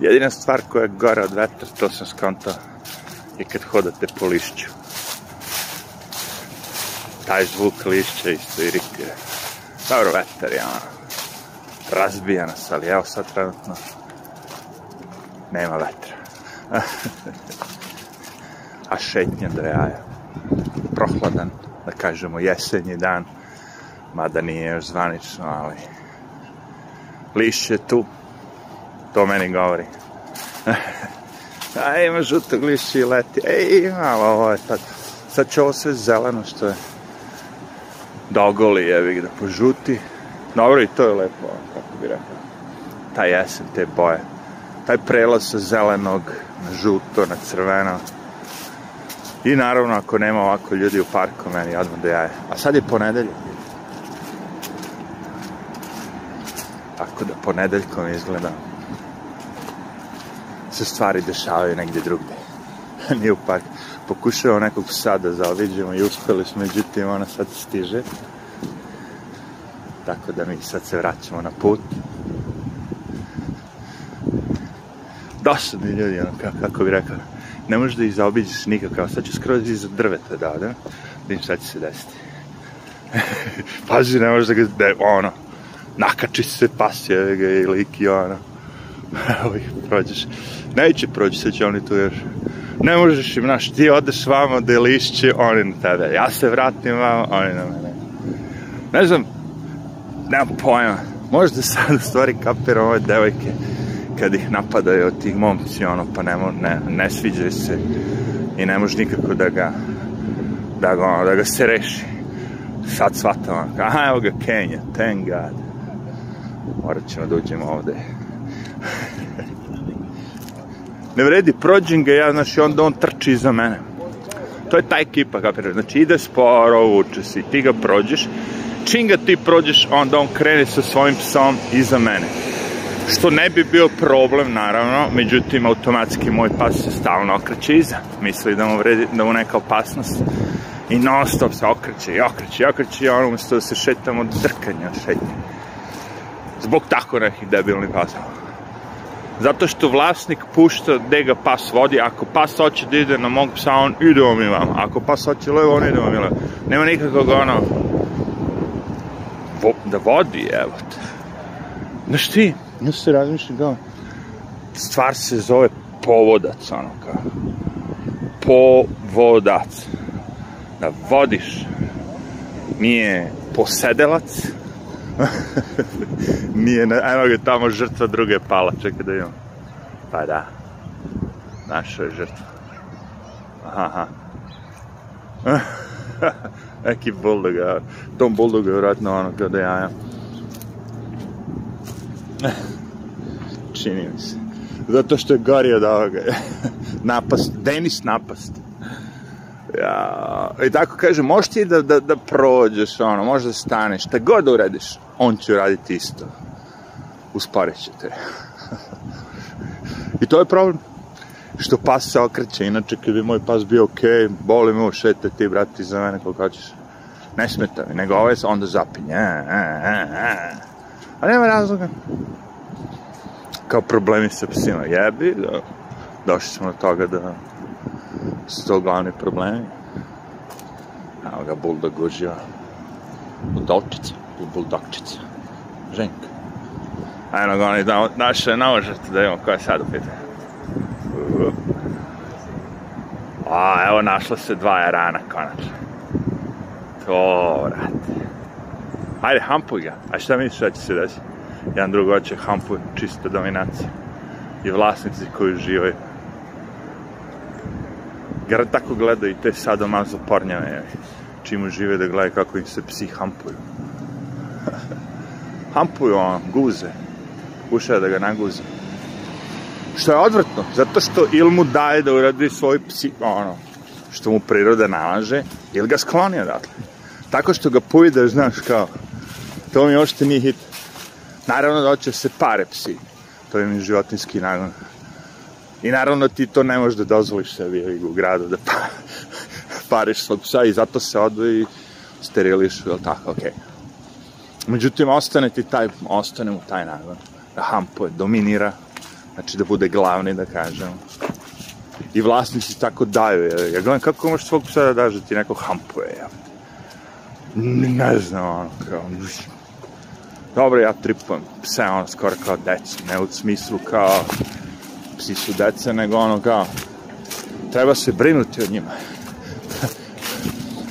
Jedina stvar koja je gora od vetra, to sam skonto, je kad hodate po lišću. Taj zvuk lišća isto iritira. Dobro, vetar je ono. Razbija nas, ali evo sad trenutno nema vetra. A šetnja do jaja. Prohladan, da kažemo, jesenji dan. Mada nije još zvanično, ali lišće tu, to meni govori. Aj, ima žutog lišća i leti. Ej, malo ovo je sad. Sad će ovo sve zeleno što je dogoli, jevi da požuti. Dobro i to je lepo, kako bi rekao. Ta jesen, te boje. Taj prelaz sa zelenog na žuto, na crveno. I naravno, ako nema ovako ljudi u parku, meni odmah da jaje. A sad je ponedelje. Tako da ponedeljkom izgleda se stvari dešavaju negde drugde. Nije u parku. Pokušao nekog psa da zaobiđemo i uspeli smo, međutim ona sad stiže. Tako da mi sad se vraćamo na put. Dosadni ljudi, ono, kako, kako bi rekao. Ne možeš da ih zaobiđeš nikako, evo sad ću skroz iza drveta da, da, vidim šta će se desiti. Pazi, ne možeš da ga, da, ono, nakači se pas je ga i lik i ono. Evo prođeš. Neće prođi, sad će oni tu još. Ne možeš im, znaš, ti odeš vamo da je lišće, oni na tebe. Ja se vratim vamo, oni na mene. Ne znam, nemam pojma. Možda sad u stvari kapira ove devojke kad ih napadaju od tih momci, ono, pa ne, ne, ne sviđaju se i ne može nikako da ga, da ga, ono, da ga se reši. Sad shvatam, aha, evo ga Kenja, thank God. Morat ćemo da uđemo ovde ne vredi, prođem ga ja, znači i onda on trči iza mene. To je ta ekipa, kapiraš, znači ide sporo, uče se ti ga prođeš. Čim ga ti prođeš, onda on krene sa svojim psom iza mene. Što ne bi bio problem, naravno, međutim, automatski moj pas se stalno okreće iza. Misli da mu, vredi, da mu neka opasnost. I non stop se okreće i okreće i okreće i ono umesto da se šetamo drkanja šetnje. Zbog tako nekih debilnih pasa. Zato što vlasnik pušta gde ga pas vodi. Ako pas hoće da ide na mog psa, on ide vam i vam. Ako pas hoće levo, on ide vam i levo. Nema nikakvog ono... Vo, da vodi, evo te. Znaš ti, ja se razmišljam kao... Stvar se zove povodac, ono kao. Povodac. Da vodiš. Nije posedelac, Nije, ajmo ga tamo žrtva druge je pala, čekaj da imam. Pa da. Naša je žrtva. Aha. Neki bulldog, tom bulldogu je vjerojatno ono kao da jaja. Čini mi se. Zato što je gori od ovoga. napast, Denis napast ja, i tako kaže, možeš ti da, da, da prođeš, ono, možeš da staneš, šta god da uradiš, on će uraditi isto. Usporit će te. I to je problem. Što pas se okreće, inače kad bi moj pas bio okej, okay, boli me ušete ti, brati, za mene koliko hoćeš. Ne smeta mi, nego ovaj se onda zapinje. A, a, a. A nema razloga. Kao problemi sa psima, jebi, da, došli smo do toga da su to glavni problemi. Evo ga, bulda gužija. Buldolčica, buldokčica. Ženka. Ajno ga oni da, naše naožete da imamo koja je sad u pitanju. A, evo našlo se dva jarana konačno. To, vrate. Ajde, hampuj ga. A šta misliš da će se desiti? Jedan drugo hoće hampuj, čista dominacija. I vlasnici koji uživaju Gara tako gleda i te sadomazo pornjave, čim žive da gledaju kako im se psi hampuju. hampuju on, guze. Pokušava da ga naguze. Što je odvrtno, zato što il mu daje da uradi svoj psi, ono, što mu priroda nalaže, ili ga skloni odatle. Tako što ga povidaš, znaš, kao, to mi ošte nije hit. Naravno da hoće da se pare psi. To je mi životinski nagon. I naravno ti to ne možeš da dozvoliš sebi u gradu da pa, pariš svog psa i zato se odvoji sterilišu, jel tako, okej. Okay. Međutim, ostane ti taj, ostane mu taj nagon. Da hampuje, dominira, znači da bude glavni, da kažem. I vlasnici tako daju, jel? Ja gledam kako možeš svog psa da daš da ti neko hampuje, jel? Ne znam, ono, kao, Dobro, ja tripujem pse, ono, skoro kao decu, ne u smislu kao psi su deca, nego ono kao, treba se brinuti o njima.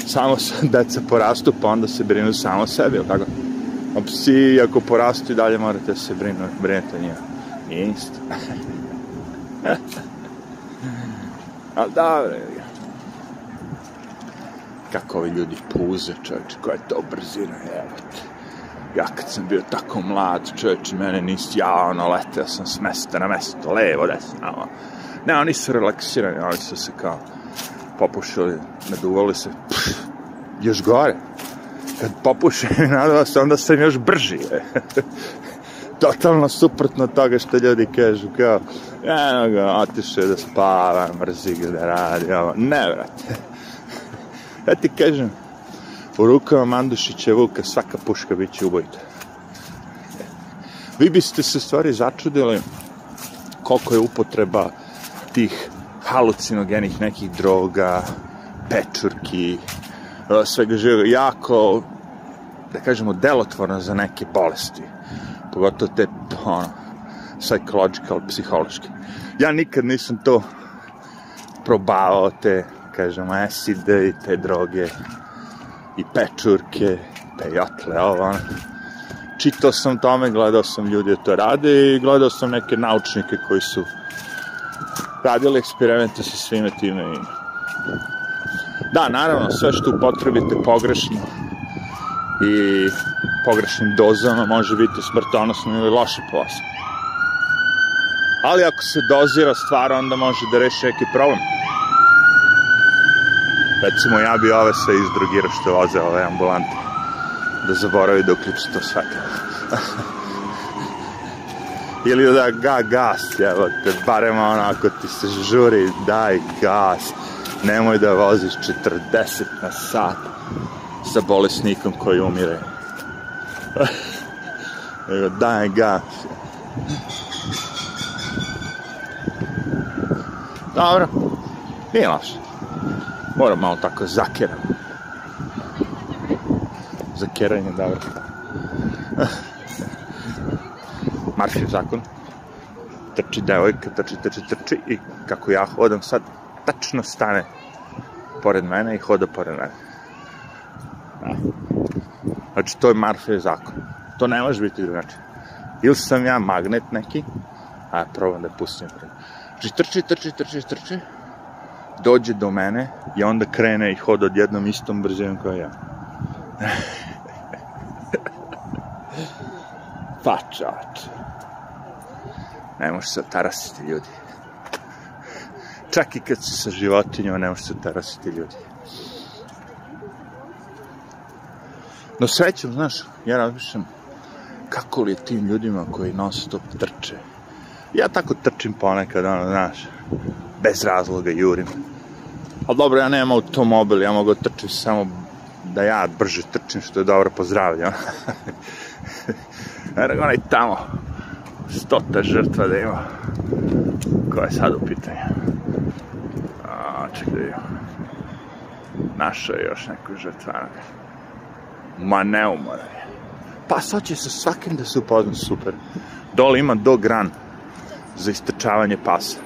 samo se deca porastu, pa onda se brinu samo o sebi, ili tako? A psi, ako porastu i dalje morate da se brinu, brinuti o njima. Nije isto. Ali dobro, kako ovi ljudi puze, čovječe, koja je to brzina, evo te ja kad sam bio tako mlad, čovječ, mene nisi, ja ono, leteo sam s mesta na mesto, levo, desno, ono. Ne, oni su relaksirani, oni su se kao popušali, naduvali se, Pff, još gore. Kad popušim i nadava se, onda sam još brži, je. Totalno suprotno toga što ljudi kažu, kao, eno ga, otišao da spava, mrzi ga da radi, ovo. Ne, vrate. Ja ti kažem, U rukama Mandušića Vuka svaka puška bit će ubojita. Vi biste se stvari začudili koliko je upotreba tih halucinogenih nekih droga, pečurki, e, svega živoga, jako, da kažemo, delotvorno za neke bolesti. Pogotovo te, ono, psychological, psihološke. Ja nikad nisam to probavao, te, kažemo, acid i te droge, i pečurke, pejatle, ovo, čitao sam tome, gledao sam ljudi da to rade i gledao sam neke naučnike koji su radili eksperimente sa svime time i da, naravno, sve što upotrebite pogrešno i pogrešnim dozama može biti smrtonosno ili loše po vas. Ali ako se dozira stvar, onda može da reši neki problem. Recimo ja bi ove sve izdrugirao što voze ove ambulante. Da zaboravi da uključi to svetlo. Ili da ga gas, evo te, barem onako ti se žuri, daj gas. Nemoj da voziš 40 na sat sa bolesnikom koji umire. Evo, daj gas. Dobro, nije loše. Moram malo tako zakeram. Zakeranje, dobro. Marš je zakon. Trči devojka, trči, trči, trči i kako ja hodam sad, tačno stane pored mene i hoda pored mene. Da. Znači, to je Marfejev zakon. To ne može biti drugačije. Ili sam ja magnet neki, a ja probam da pustim. Znači, trči, trči, trči, trči, dođe do mene i onda krene i hoda odjednom istom brzinom kao ja. pa čač. Ne može se otarasiti ljudi. Čak i kad si sa životinjama ne može se otarasiti ljudi. No srećom, znaš, ja razmišljam kako li je tim ljudima koji non stop trče. Ja tako trčim ponekad, ono, znaš, bez razloga jurim. Ali dobro, ja nemam automobil, ja mogu da trčim samo da ja brže trčim, što je dobro pozdravljam. Onaj tamo, stota žrtva da ima, koja je sad u pitanju. A, čekaj da vidim. Naša je još neko žrtvana. Ma ne umoran je. Pa sad će sa svakim da se upozna super. Dole ima do gran za istrčavanje pasa.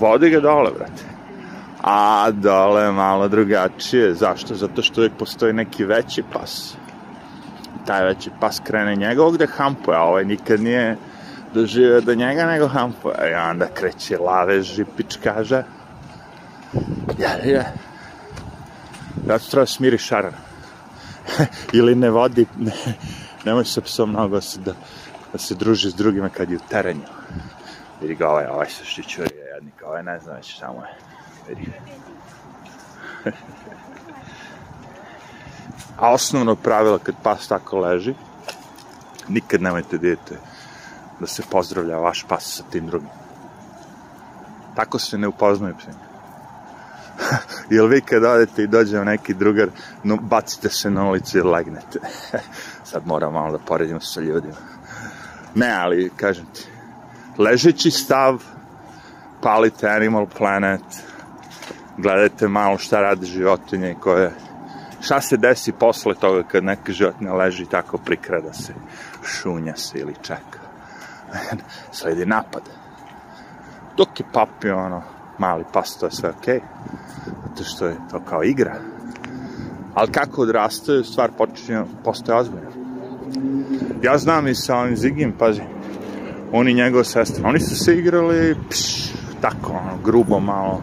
Vodi ga dole, brate. A dole je malo drugačije. Zašto? Zato što uvijek postoji neki veći pas. Taj veći pas krene njega da gde hampuje, a ovaj nikad nije doživio do njega, nego hampuje. I onda kreće lavež i pičkaža. Ja, je? Zato treba da smiri šaran. Ili ne vodi, ne, nemoj se psom mnogo da, da se druži s drugima kad je u terenju. Vidi ga ovaj, ovaj se šićuri, ovaj ne znam već samo je. Vidi. A osnovno pravilo kad pas tako leži, nikad nemojte dijete da se pozdravlja vaš pas sa tim drugim. Tako se ne upoznaju psi. Jel vi kad odete i dođe vam neki drugar, no, bacite se na ulicu i legnete. Sad moram malo da poredimo sa ljudima. Ne, ali, kažem ti, ležeći stav palite Animal Planet, gledajte malo šta rade životinje i koje šta se desi posle toga kad neka životinja leži tako prikrada se, šunja se ili čeka. Sledi napad. Dok je papi, ono, mali pas, to je sve okej, okay, zato što je to kao igra. Ali kako odrastaju, stvar počinje, postaje ozbiljna. Ja znam i sa ovim Zigim, pazi, on i njegova sestra, oni su se igrali, pšš, tako, ono, grubo, malo,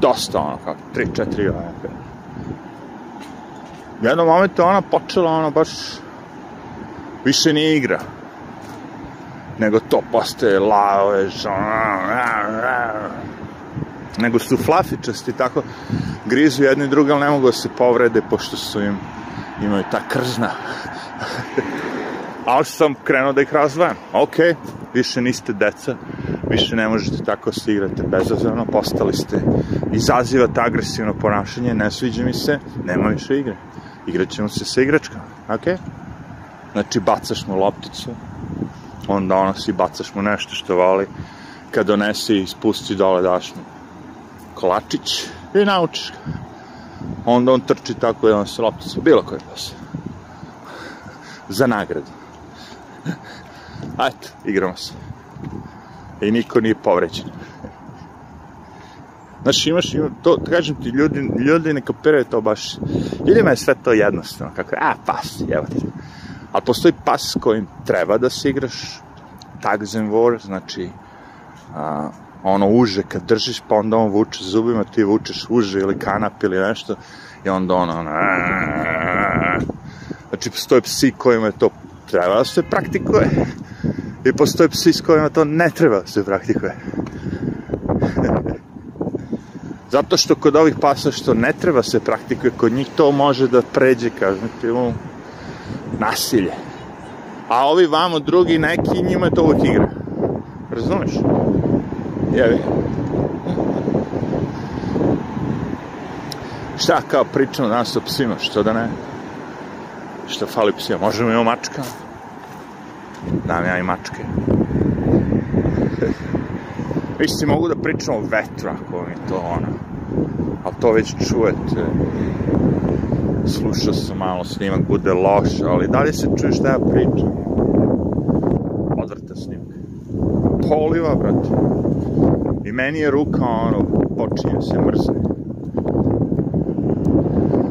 dosta, ono, kao, tri, četiri, ono, U jednom momentu ona počela, ono, baš, više nije igra, nego to postaje lavež, nego su flafičasti, tako grizu jedni drugi, ali ne mogu da se povrede, pošto su im, imaju ta krzna. ali sam krenuo da ih razdvajam. Ok, više niste deca, više ne možete tako da se igrate bezazveno, postali ste, izazivate agresivno ponašanje, ne sviđa mi se, nema više igre. Igraćemo se sa igračkama, ok? Znači, bacaš mu lopticu, on donosi, bacaš mu nešto što voli, kad donese i spusti dole, daš mu kolačić i naučiš ga. Onda on trči tako jedan se loptica, bilo koji posao. Za nagradu. Ajde, igramo se i niko nije povređen. Znaš, imaš, ima, to, kažem ti, ljudi, ljudi ne kapiraju to baš. Ljudima je sve to jednostavno, kako a, pas, evo ti. Ali postoji pas s kojim treba da se igraš, tags and war, znači, a, ono uže kad držiš, pa onda on vuče zubima, ti vučeš uže ili kanap ili nešto, i onda ono, ono, znači, postoje psi kojima je to treba da se praktikuje, I postoje psi s kojima to ne treba se praktikuje. Zato što kod ovih pasa što ne treba se praktikuje, kod njih to može da pređe, kažem ti, u nasilje. A ovi vamo drugi neki, njima je to uvijek igra. Razumeš? Jevi. Šta kao pričamo danas o psima, što da ne? Što fali psima? Možemo i o mačkama. Znam da, ja i mačke. Mislim, mogu da pričam o vetru, ako vam je to ono. Ali to već čujete. Slušao sam malo snimak, bude loš, ali da li se čuje šta ja pričam? Odvrta snimak. Poliva, brate. I meni je ruka, ono, počinje da se mrzati.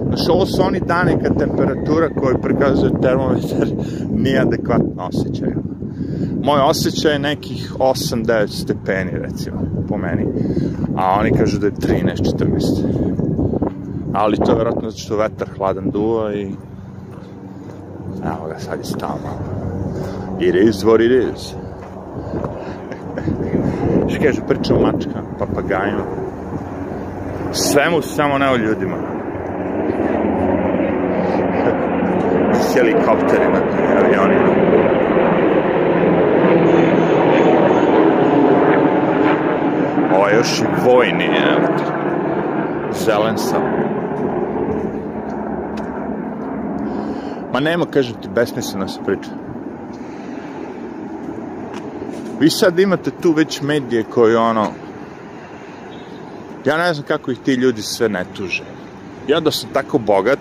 Znaš, ovo su oni dane kad temperatura koju prikazuje termometar nije adekvatno osjećajima. Moj osjećaj je nekih 8-9 stepeni, recimo, po meni. A oni kažu da je 13-14. Ali to je vjerojatno zato što vetar hladan duva i... Evo ga, sad je stalno. It is what it is. Što kažu, pričam mačka, mačkama, papagajima. Svemu samo ne o ljudima. helikopterima avionima. Ovo je još i vojni, evo te. Zelen sam. Ma nema, kažem ti, besmisleno se priča. Vi sad imate tu već medije koji ono... Ja ne znam kako ih ti ljudi sve ne tuže. Ja da sam tako bogat,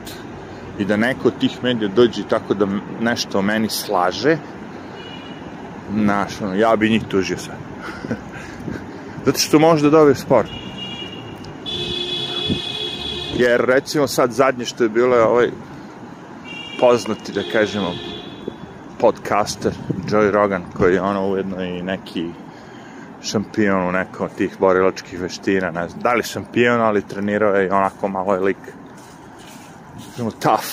i da neko od tih medija dođe tako da nešto o meni slaže, znaš, ono, ja bi njih tužio sad. Zato što može da dobije spor. Jer, recimo, sad zadnje što je bilo je ovaj poznati, da kažemo, podcaster Joey Rogan, koji je ono ujedno i neki šampion u nekom od tih borilačkih veština, ne znam, da li šampion, ali trenirao je i onako malo je lik kažemo tough.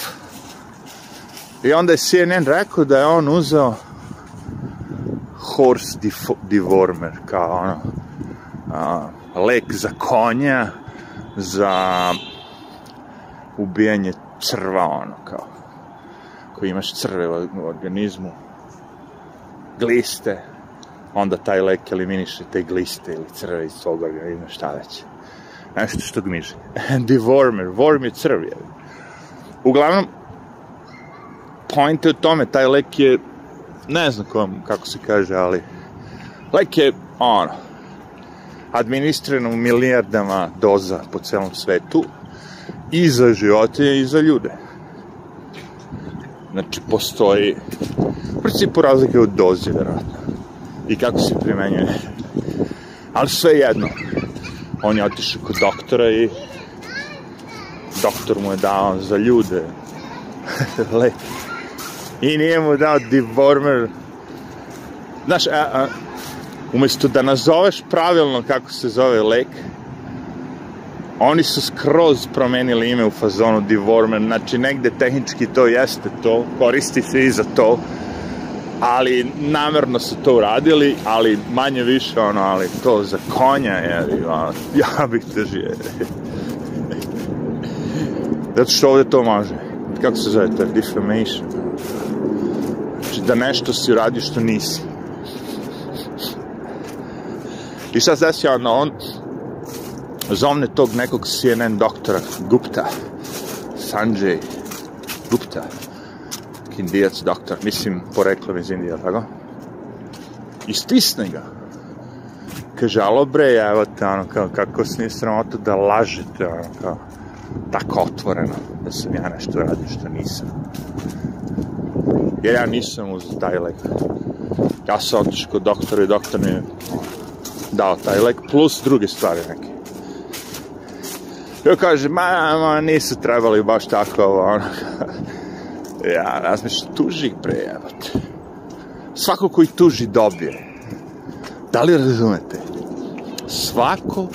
I onda je CNN rekao da je on uzeo horse dewormer, kao ono, a, lek za konja, za ubijanje crva, ono, kao, koji imaš crve u organizmu, gliste, onda taj lek eliminiše te gliste ili crve iz svog organizma, šta već. Nešto što gmiže. Dewormer, worm je crv, je. Uglavnom, point je u tome, taj lek je, ne znam kom, kako se kaže, ali lek je, ono, administriran u milijardama doza po celom svetu i za životinje i za ljude. Znači, postoji u principu razlike u dozi, verovatno, i kako se primenjuje. Ali sve jedno, on je otišao kod doktora i doktor mu je dao za ljude. Lep. I nije mu dao Dewormer. Znaš, a, a, umesto da nazoveš pravilno kako se zove lek, oni su skroz promenili ime u fazonu Dewormer, znači negde tehnički to jeste to, koristi se i za to, ali namerno su to uradili, ali manje više ono, ali to za konja, je, ja bih težije. Zato što ovde to može. Kako se zove to? Defamation. Znači da nešto si uradio što nisi. I sad znači ono, on zovne tog nekog CNN doktora, Gupta, Sanjay Gupta, indijac doktor, mislim, poreklom iz Indije, tako? I stisne ga. Kaže, alo bre, evo te, ono, kao, kako se nije sramota da lažete, ono, kao tako otvoreno da sam ja nešto radio što nisam. Jer ja nisam uz taj lek. Ja sam otišao kod doktora i doktor mi je dao taj lek, plus druge stvari neke. I on kaže, ma, ma, nisu trebali baš tako ovo, ono. ja razmišljam, tuži ih Svako koji tuži dobije. Da li razumete? Svako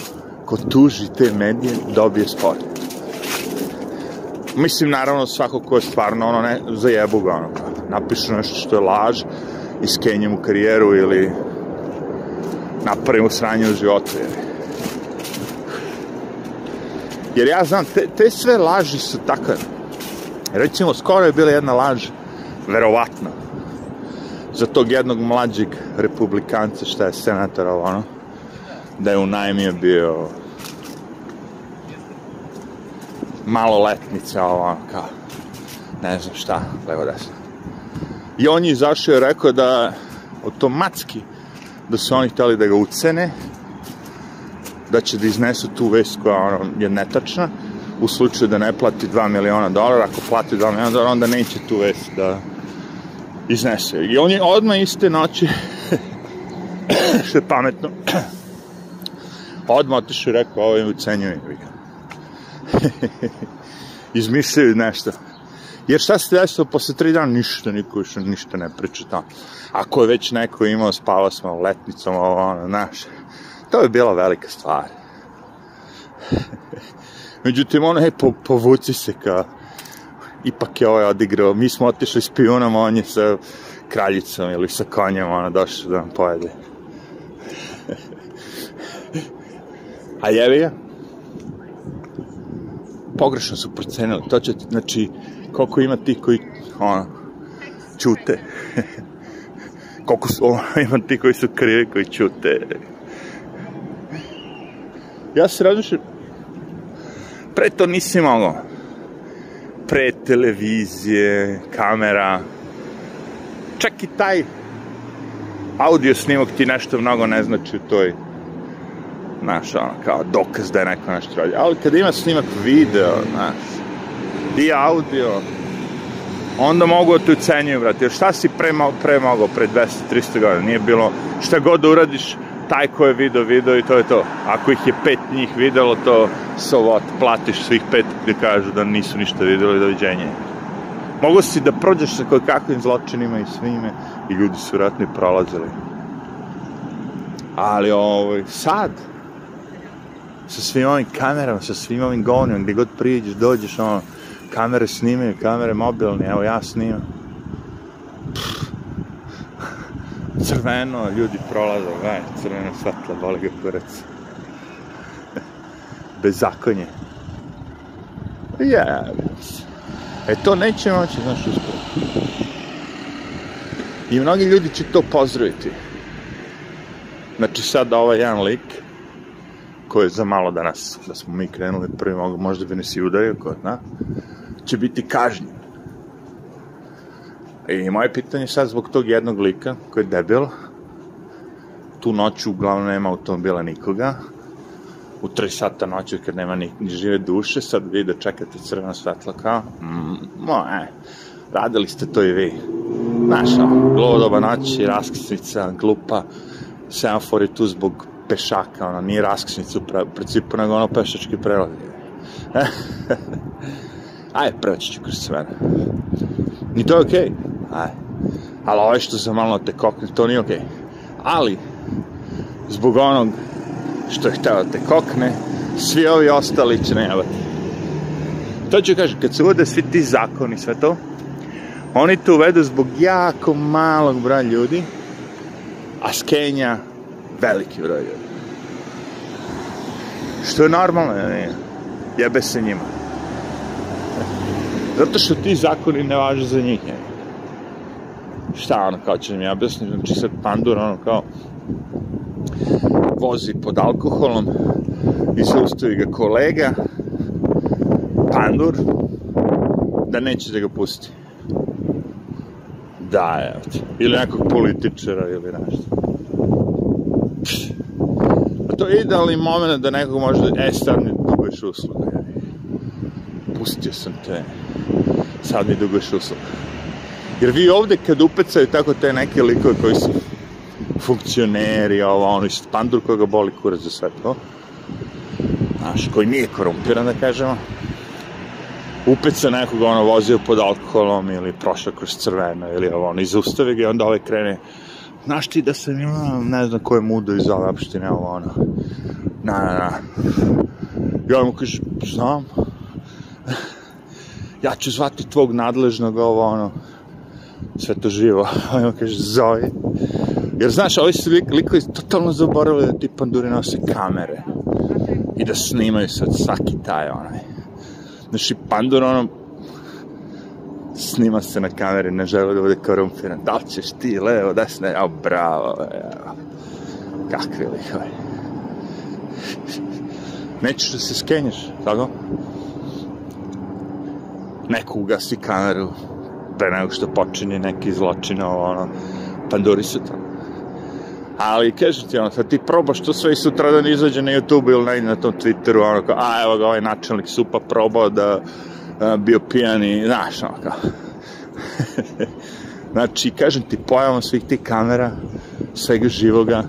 ko tuži te medije dobije sport mislim naravno svako ko je stvarno ono ne zajebu ga ono napišu nešto što je laž i skenje mu karijeru ili napravi mu sranje u životu jer, jer ja znam te, te sve laži su takve recimo skoro je bila jedna laž verovatna za tog jednog mlađeg republikanca šta je senator ono da je u najmije bio maloletnica, ovo, kao, ne znam šta, levo desno. I on je izašao i rekao da automatski da su oni hteli da ga ucene, da će da iznesu tu vest koja ono, je netačna, u slučaju da ne plati 2 miliona dolara, ako plati 2 miliona dolara, onda neće tu vest da iznese. I on je odmah iste noći, što je pametno, odmah otišao i rekao, ovo je ucenjuje. izmišljaju nešto. Jer šta se desilo posle tri dana? Ništa, niko više ništa ne priča tamo. Ako je već neko imao, spava smo letnicom, ovo, ono, znaš. To je bila velika stvar. Međutim, ono, je po, povuci se ka... Ipak je ovaj odigrao. Mi smo otišli s pijunom, on je sa kraljicom ili sa konjem, ono, došao da nam pojede. A jevi ga? pogrešno su procenili. To će, znači, koliko ima tih koji, ono, ćute. koliko su, ono, ima tih koji su krivi, koji ćute. Ja se razmišljam, pre to nisi imao pre televizije, kamera, čak i taj audio snimak ti nešto mnogo ne znači u toj znaš, ono, kao dokaz da je neko nešto radi. Ali kada ima snimak video, znaš, i audio, onda mogu da te ucenjuju, brate, jer šta si pre, pre mogao, pre 200-300 godina, nije bilo, šta god da uradiš, taj ko je video, video i to je to. Ako ih je pet njih videlo, to so what, platiš svih pet gde kažu da nisu ništa videli, doviđenje. Mogu si da prođeš sa kakvim zločinima i svime i ljudi su vratni prolazili. Ali ovaj, sad, sa svim ovim kamerama, sa svim ovim govnjom, gde god priđeš, dođeš, ono, kamere snimaju, kamere mobilne, evo ja snimam. Crveno, ljudi prolaze, gledaj, crveno svetla, boli ga kurac. Bezakonje. Ja, E to neće moći, znaš, uspjeti. I mnogi ljudi će to pozdraviti. Znači sad ovaj jedan lik, koje je za malo danas, da smo mi krenuli prvi, možda bi nas udario, ko zna, će biti kažnjen. I moje pitanje sad zbog tog jednog lika, koji je debel, tu noću uglavnom nema automobila nikoga, u 3 sata noći kad nema ni, ni žive duše, sad vi da čekate crveno svetlo kao, mm, e, radili ste to i vi. Znaš, ono, glodoba noći, raskrsnica, glupa, semafor je tu zbog pešaka, ono, nije raskšnica u principu, nego ono pešački prelaz. Aj, proći ću kroz sve. I to je okej. Okay. Ajde. Ali ovo ovaj što sam malo te kokne, to nije okej. Okay. Ali, zbog onog što je hteo da te kokne, svi ovi ostali će najavati. To ću kažem, kad se uvode svi ti zakoni, sve to, oni to uvedu zbog jako malog broja ljudi, a skenja veliki broj ljudi. Što je normalno, ne, jebe se njima. Zato što ti zakoni ne važe za njih, ne. Šta ono, kao će da mi ja objasniti, znači sad pandur, ono kao, vozi pod alkoholom i zaustavi ga kolega, pandur, da neće da ga pusti. Da, evo te. Ili nekog političara ili nešto to je idealni moment da nekog može da e, sad mi duguješ uslugu. Pustio sam te, sad mi duguješ uslugu. Jer vi ovde kad upecaju tako te neke likove koji su funkcioneri, ovo, ono, iz pandur koga boli kurac za sve to, znaš, koji nije korumpiran, da kažemo, upeca nekoga, ono, vozio pod alkoholom ili prošao kroz crveno ili ovo, ono, izustave ga i onda ovaj krene znaš ti da sam imao, ne znam ko je mudo iz ove opštine, ovo ono, na, na, na. Ja mu kažem, znam, ja ću zvati tvog nadležnog, ovo ono, sve to živo. A on kaže, zove. Jer znaš, ovi su lik, likovi totalno zaboravili da ti panduri nose kamere i da snimaju sad svaki taj onaj. Znači, pandur ono, snima se na kameri, ne žele da bude korumpiran, da li ćeš ti levo, desno, ja, bravo, ja. kakvi lihovi. Nećeš da se skenješ, tako? Neko ugasi kameru, pre nego što počini neki zločin, ovo, ono, panduri su tamo. Ali, kažem ti, ono, sad ti probaš to sve i sutra da ne izađe na YouTube ili negdje na tom Twitteru, ono, kao, a, evo ga, ovaj načelnik supa probao da bio pijan i, znaš, ono kao. znači, kažem ti, pojavom svih tih kamera, svega živoga,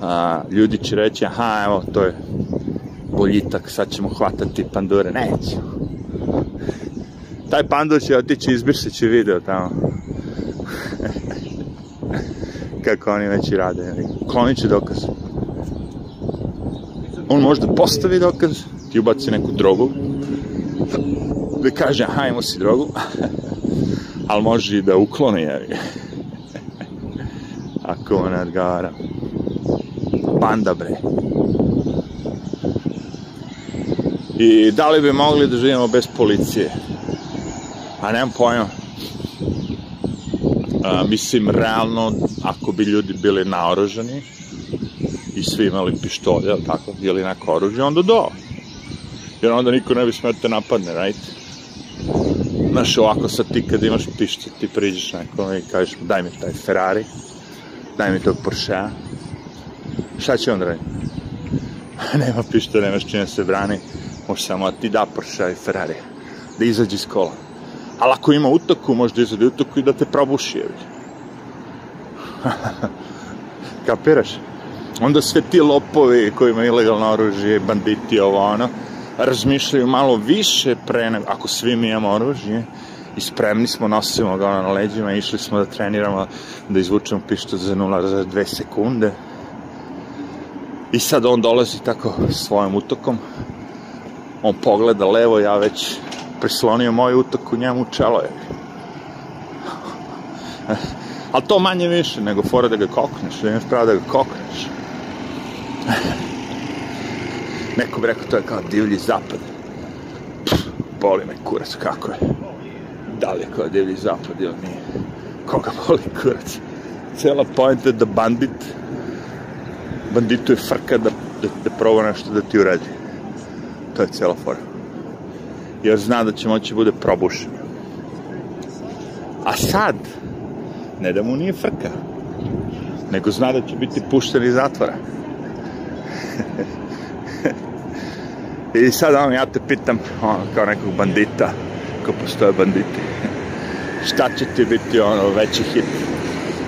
a, ljudi će reći, aha, evo, to je boljitak, sad ćemo hvatati pandure. Neće. Taj pandur će otići, izbrisat će video tamo. Kako oni već i rade. Klonit će dokaz. On možda postavi dokaz, ti ubaci neku drogu, da kaže hajmo si drogu, ali može i da uklone, jer ako ne odgovara. Panda bre. I da li bi mogli da živimo bez policije? A pa, nemam pojma. A, mislim, realno, ako bi ljudi bili naoružani i svi imali pištolje, ili tako, ili neko oružje, onda do jer onda niko ne bi smeo da te napadne, right? Znaš, ovako sad ti kad imaš pišće, ti priđeš nekome i kažeš daj mi taj Ferrari, daj mi tog Porschea, šta će on da raditi? nema pišta, nemaš čime da se brani, može samo da ti da Porsche i Ferrari, da izađe iz kola. Ali ako ima utoku, može da izađe utoku i da te probuši, jevi. Kapiraš? Onda sve ti lopovi koji imaju ilegalno oružje, banditi, ovo ono, razmišljaju malo više pre nego, ako svi mi imamo oružje, i spremni smo, nosimo ga na leđima, išli smo da treniramo, da izvučemo pištolj za 0 za 2 sekunde. I sad on dolazi tako svojom utokom, on pogleda levo, ja već prislonio moj utok u njemu čelo je. Ali to manje više nego fora da ga kokneš, da imaš pravo da ga kokneš. Neko bi rekao, to je kao divlji zapad. Pff, boli me kurac kako je. Da li je kao divlji zapad ili nije. Koga boli kurac? Cela pojenta je da bandit, banditu je frka da, da, da proba nešto da ti uradi. To je cela fora. Jer zna da će moći da bude probušen. A sad, ne da mu nije frka, nego zna da će biti pušten iz zatvora. I sad ono, ja te pitam, ono, kao nekog bandita, ko postoje banditi, šta će ti biti ono veći hit?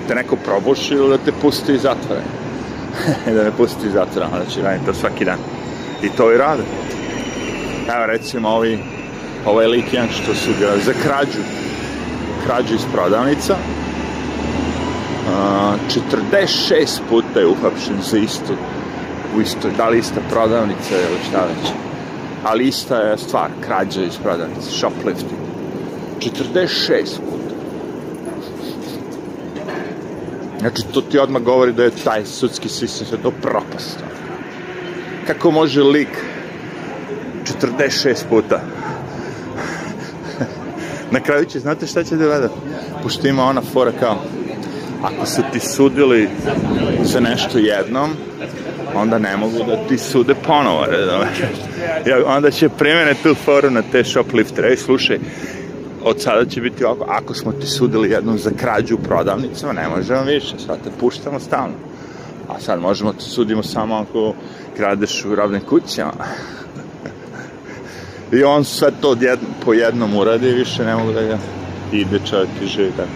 Da neko probuši ili da te pusti iz zatvora? da me pusti iz zatvora, znači radim to svaki dan. I to i rade. Evo recimo ovi, ovaj lik jedan što su ga za krađu, krađu iz prodavnica, A, 46 puta je uhapšen za istu isto, da li ista prodavnica ili šta već. Ali ista je stvar, krađa iz prodavnice, shoplifting. 46 puta. Znači, to ti odmah govori da je taj sudski sistem sve to propastao. Kako može lik 46 puta? Na kraju će, znate šta će da gleda? Pošto ima ona fora kao, ako su ti sudili za nešto jednom, onda ne mogu da ti sude ponovo, ja, onda će primene tu foru na te shoplifter, ej, slušaj, od sada će biti ovako, ako smo ti sudili jednom za krađu u prodavnicama, ne možemo više, sad te puštamo stalno. A sad možemo da te sudimo samo ako kradeš u ravnim kućama. I on sve to jedno, po jednom uradi više ne mogu da ga ide čovjek i živi tako.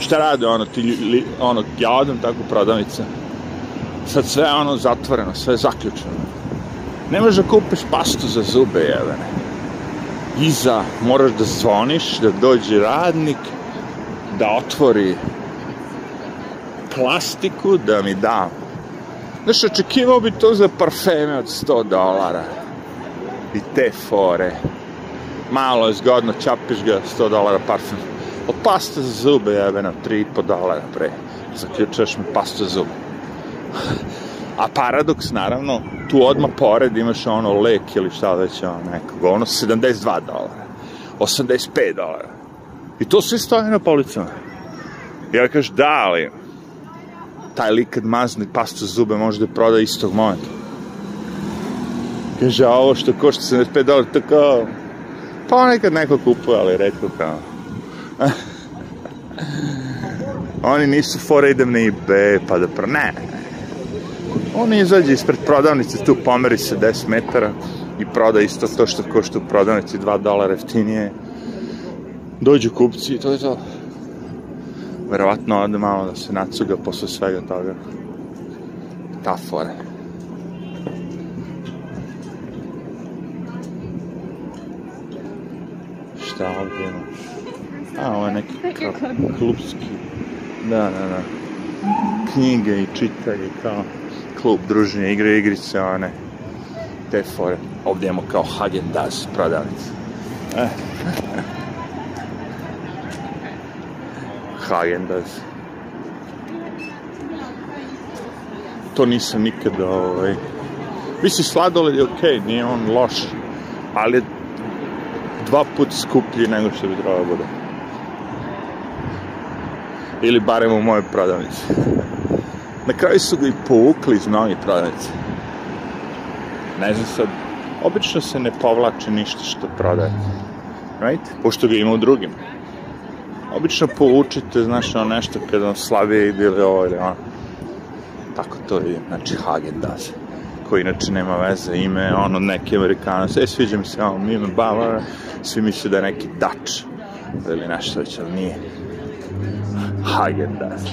Šta rade ono, ti, li, ono, ja odem tako prodavnica, sad sve ono zatvoreno, sve zaključeno. Ne možeš da kupiš pastu za zube, jevene. Iza moraš da zvoniš, da dođe radnik, da otvori plastiku, da mi da. Znaš, očekivao bi to za parfeme od 100 dolara. I te fore. Malo je zgodno, čapiš ga 100 dolara parfem. Od pa pasta za zube, jevena, 3,5 dolara pre. Zaključuješ mi pastu za zube. A paradoks, naravno, tu odmah pored imaš ono lek ili šta već ono nekog, ono 72 dolara, 85 dolara. I to sve stoje na policama. I ja kažem, da, ali taj lik kad mazne pastu zube može da proda istog momenta. Kaže, a ovo što košta 75 dolara, tako, kao, pa nekad neko kupuje, ali redko kao. Oni nisu fora idem na eBay, pa da pro... Ne, ne, On izađe ispred prodavnice, tu pomeri se 10 metara i proda isto to što košta u prodavnici 2 dolara jeftinije. Dođu kupci i to je to. Verovatno ode malo da se nacuga posle svega toga. Ta fora. Šta ovdje ima? A, ovo je neki klubski. Da, da, da. Knjige i čitaj i kao klub družnje igre, igrice, one, te fore. Ovdje imamo kao Hagen Dazs prodavnicu. Eh. Hagen Dazs. To nisam nikada, ovaj... Mislim, sladoled je okej, okay, nije on loš, ali dva put skuplji nego što bi trebalo da bude. Ili barem u mojoj prodavnici. Na kraju su ga i povukli iz Novi Prodavnice. Ne znam sad, obično se ne povlači ništa što prodaje. Right? Pošto ga ima u drugim. Obično povučite, znaš, ono nešto kada vam slabije ide ili ovo ili ono. Tako to vidim, znači Hagen Dazs koji inače nema veze ime, ono, neki Amerikanac, Sve sviđa mi se ovom ime Bavara, svi misle da je neki Dač, ili nešto već, ali nije. Hagen Dazs.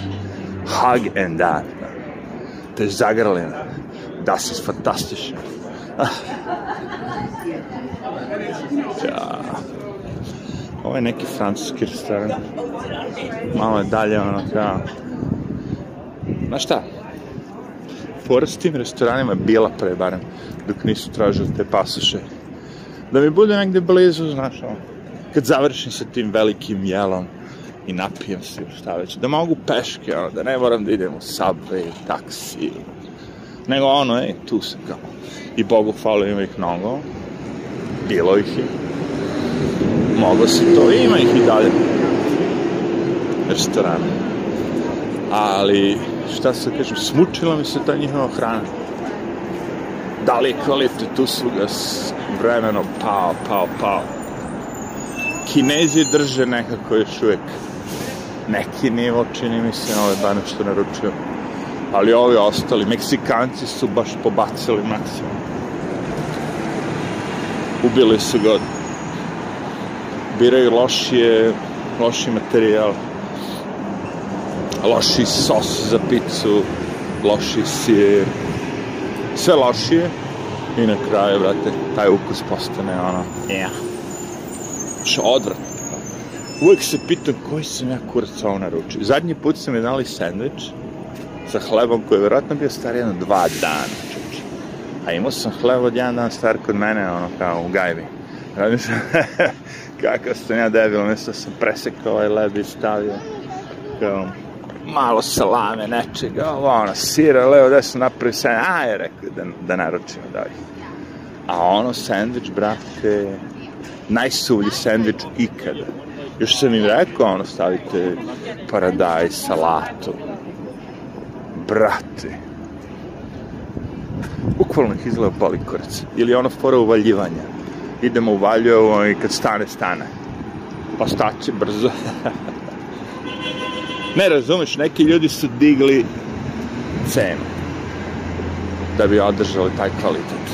Hag and Dazs. Minute Zagerlena. da si fantastisch. ja. Ovo je neki francuski restoran. Malo je dalje, ono, kao... Da. Znaš šta? Fora s tim restoranima je bila pre, barem, dok nisu tražili te pasoše. Da mi bude negde blizu, znaš, ono, kad završim sa tim velikim jelom, i napijem se ili šta već, da mogu peške, ono, da ne moram da idem u subway, taksi, nego ono, ej, tu sam kao. I Bogu hvala ima ih mnogo, bilo ih je, mogo si to, ima ih i dalje Restoran. Ali, šta se kažem, smučila mi se ta njihova hrana. Da li je kvalitet usluga s vremenom pao, pao, pao. Kinezi drže nekako još uvek neki nivo, čini mi se, ove dane što naručio. Ali ovi ostali, Meksikanci su baš pobacili maksimum. Ubili su god. Biraju lošije, loši materijal, loši sos za picu, loši sir, sve lošije. I na kraju, brate, taj ukus postane ono, ja, yeah. odvrat uvek se pitam koji sam ja kurac ovo naručio. Zadnji put sam je dali sandvič sa hlebom koji je verovatno bio star jedno dva dana. Čoč. A imao sam hleb od jedan dan star kod mene, ono kao u gajbi. Radim sam, kakav sam ja debil, mislim sam presekao ovaj leb i stavio kao malo salame, nečega, ovo ono, sira, leo, da sam napravio sandvič, a je rekao da, da naručimo od ovih. A ono sandvič, brate, najsulji sandvič ikada Još sam im rekao, ono, stavite paradaj, salatu. Brate. Bukvalno ih izgleda boli Ili ono fora uvaljivanja. Idemo u Valjevo i kad stane, stane. Pa staće brzo. ne razumeš, neki ljudi su digli cenu da bi održali taj kvalitet.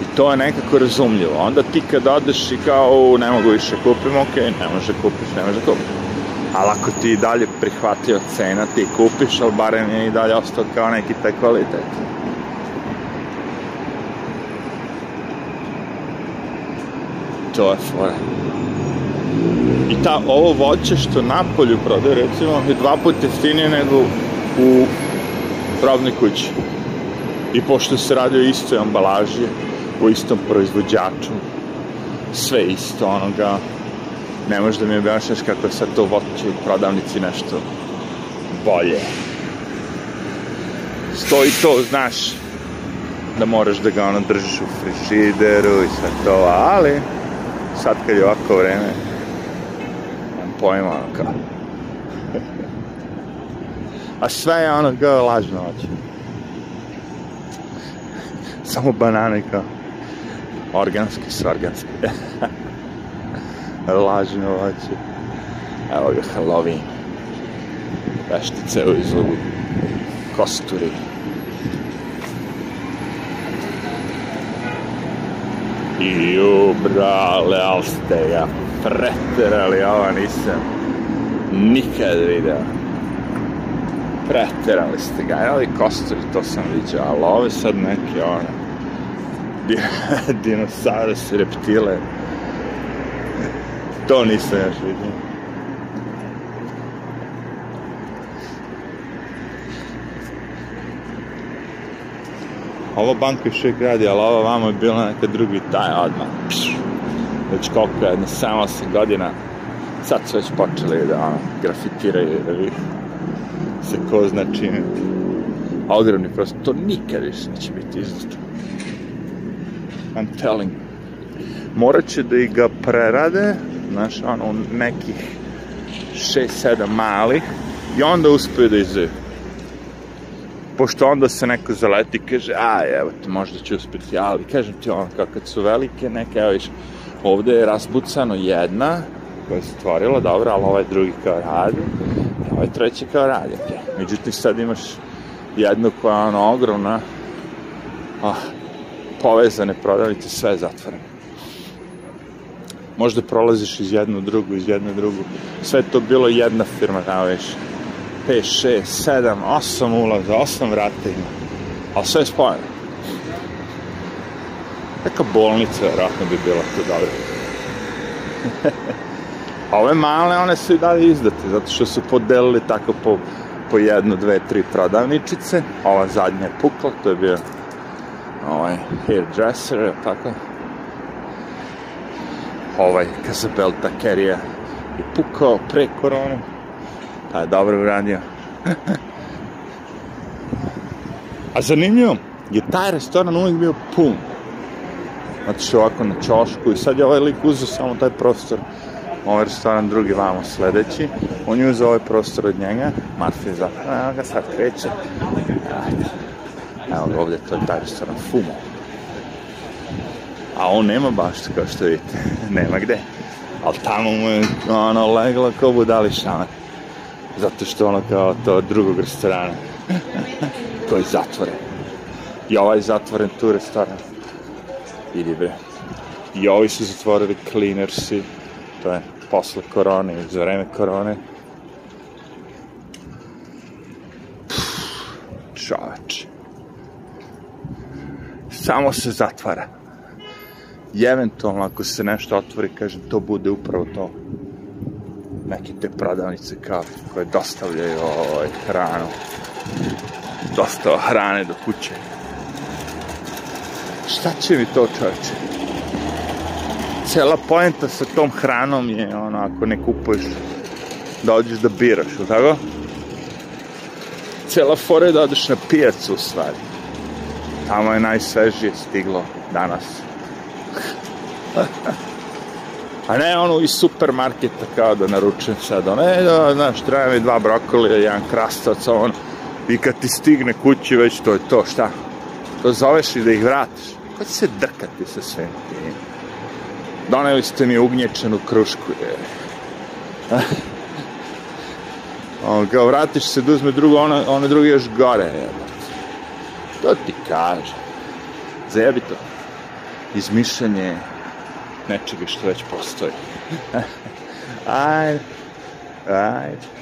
I to je nekako razumljivo. Onda ti kad odeš i kao ne mogu više kupim, ok, ne može kupiš, ne može kupiš. Ali ako ti dalje prihvatio cena, ti kupiš, ali barem je i dalje ostao kao neki taj kvalitet. To je fora. I ta, ovo voće što napolju prodaje, recimo, je dva put jeftinije nego u probnoj kući. I pošto se radi o istoj ambalaži, po istom proizvođaču, sve isto onoga, ne možeš da mi objašnjaš kako je sad to voće u prodavnici nešto bolje. Stoji to, znaš, da moraš da ga ono držiš u frižideru i sve to, ali sad kad je ovako vreme, nemam pojma, ono kao. A sve je ono kao lažno oće. Samo banane kao organski, sorganski. Lažno voće. Evo ga Halloween. Veštice u izlogu. Kosturi. I ju, brale, ali ste ga preterali, ova nisam nikad video. Preterali ste ga, ali kosturi, to sam vidio, ali ove sad neke one Din dinosaurus, reptile. To nisam još vidio. Ovo banko još uvijek radi, ali ovo vamo je bilo neka drugi taj odmah. Već koliko je, samo 8 godina. Sad su već počeli da ono, grafitiraju, da vi se ko zna čime. A ogromni prostor, to nikad više neće biti izustavno. I'm telling. Morat će da i ga prerade, znaš, ono, nekih 6-7 malih i onda uspeju da izdaju. Pošto onda se neko zaleti i kaže, a, evo te, možda će uspeti, ali kažem ti ono, kad su velike neke, evo viš, ovde je raspucano jedna, koja je stvorila, dobro, ali ovaj drugi kao radi, a ovaj treći kao radi. Međutim, sad imaš jednu koja je ono ogromna, ah, povezane prodavnice, sve zatvorene. Možda prolaziš iz jednu u drugu, iz jedne u drugu. Sve to bilo jedna firma kao više. 5, 6, 7, 8 ulaza, 8 vrata ima. Ali sve je spojeno. Neka bolnica, vjerojatno bi bila to dobro. A ove male, one su i dalje izdate, zato što su podelili tako po, po jednu, dve, tri prodavničice. Ova zadnja je pukla, to je bio ovaj, hairdresser, tako? Ovaj, kad se je pukao pre koronu, pa je dobro uradio. A zanimljivo, je taj restoran uvijek bio pun. Znači ovako na čošku i sad je ovaj lik uzeo samo taj prostor ovaj restoran drugi vamo sledeći. On je uzeo ovaj prostor od njega, Marfi je zapravo, evo ga sad kreće. Ajde. Evo ga ovdje, to je taj restoran Fumo. A on nema baš, kao što vidite, nema gde. Ali tamo mu je ono legla kao budali šanak. Zato što ono kao to drugog restorana. to je zatvoren. I ovaj je zatvoren tu restoran. Idi bre. I ovi su zatvorili cleanersi. To je posle korone, za vreme korone. Čač samo se zatvara. I eventualno ako se nešto otvori, kažem, to bude upravo to. Neke te prodavnice kao koje dostavljaju ovaj, hranu. Dostava hrane do kuće. Šta će mi to čovječe? Cela poenta sa tom hranom je ono, ako ne kupuješ, dođeš da, da biraš, ili tako? Cela fora je da odeš na pijacu u stvari Tamo je najsvežije stiglo danas. A ne ono iz supermarketa kao da naručujem sad. Ne, da, znaš, treba mi dva brokolija, jedan krastavac, ono. I kad ti stigne kući već to je to, šta? To zoveš i da ih vratiš. Ko će se drkati sa svim tim? Doneli ste mi ugnječenu krušku, je. On, kao vratiš se da uzme drugo, ono, ono drugo još gore, jeba. To ti kaže. Zajebi to. Izmišljanje nečega što već postoji. ajde, ajde.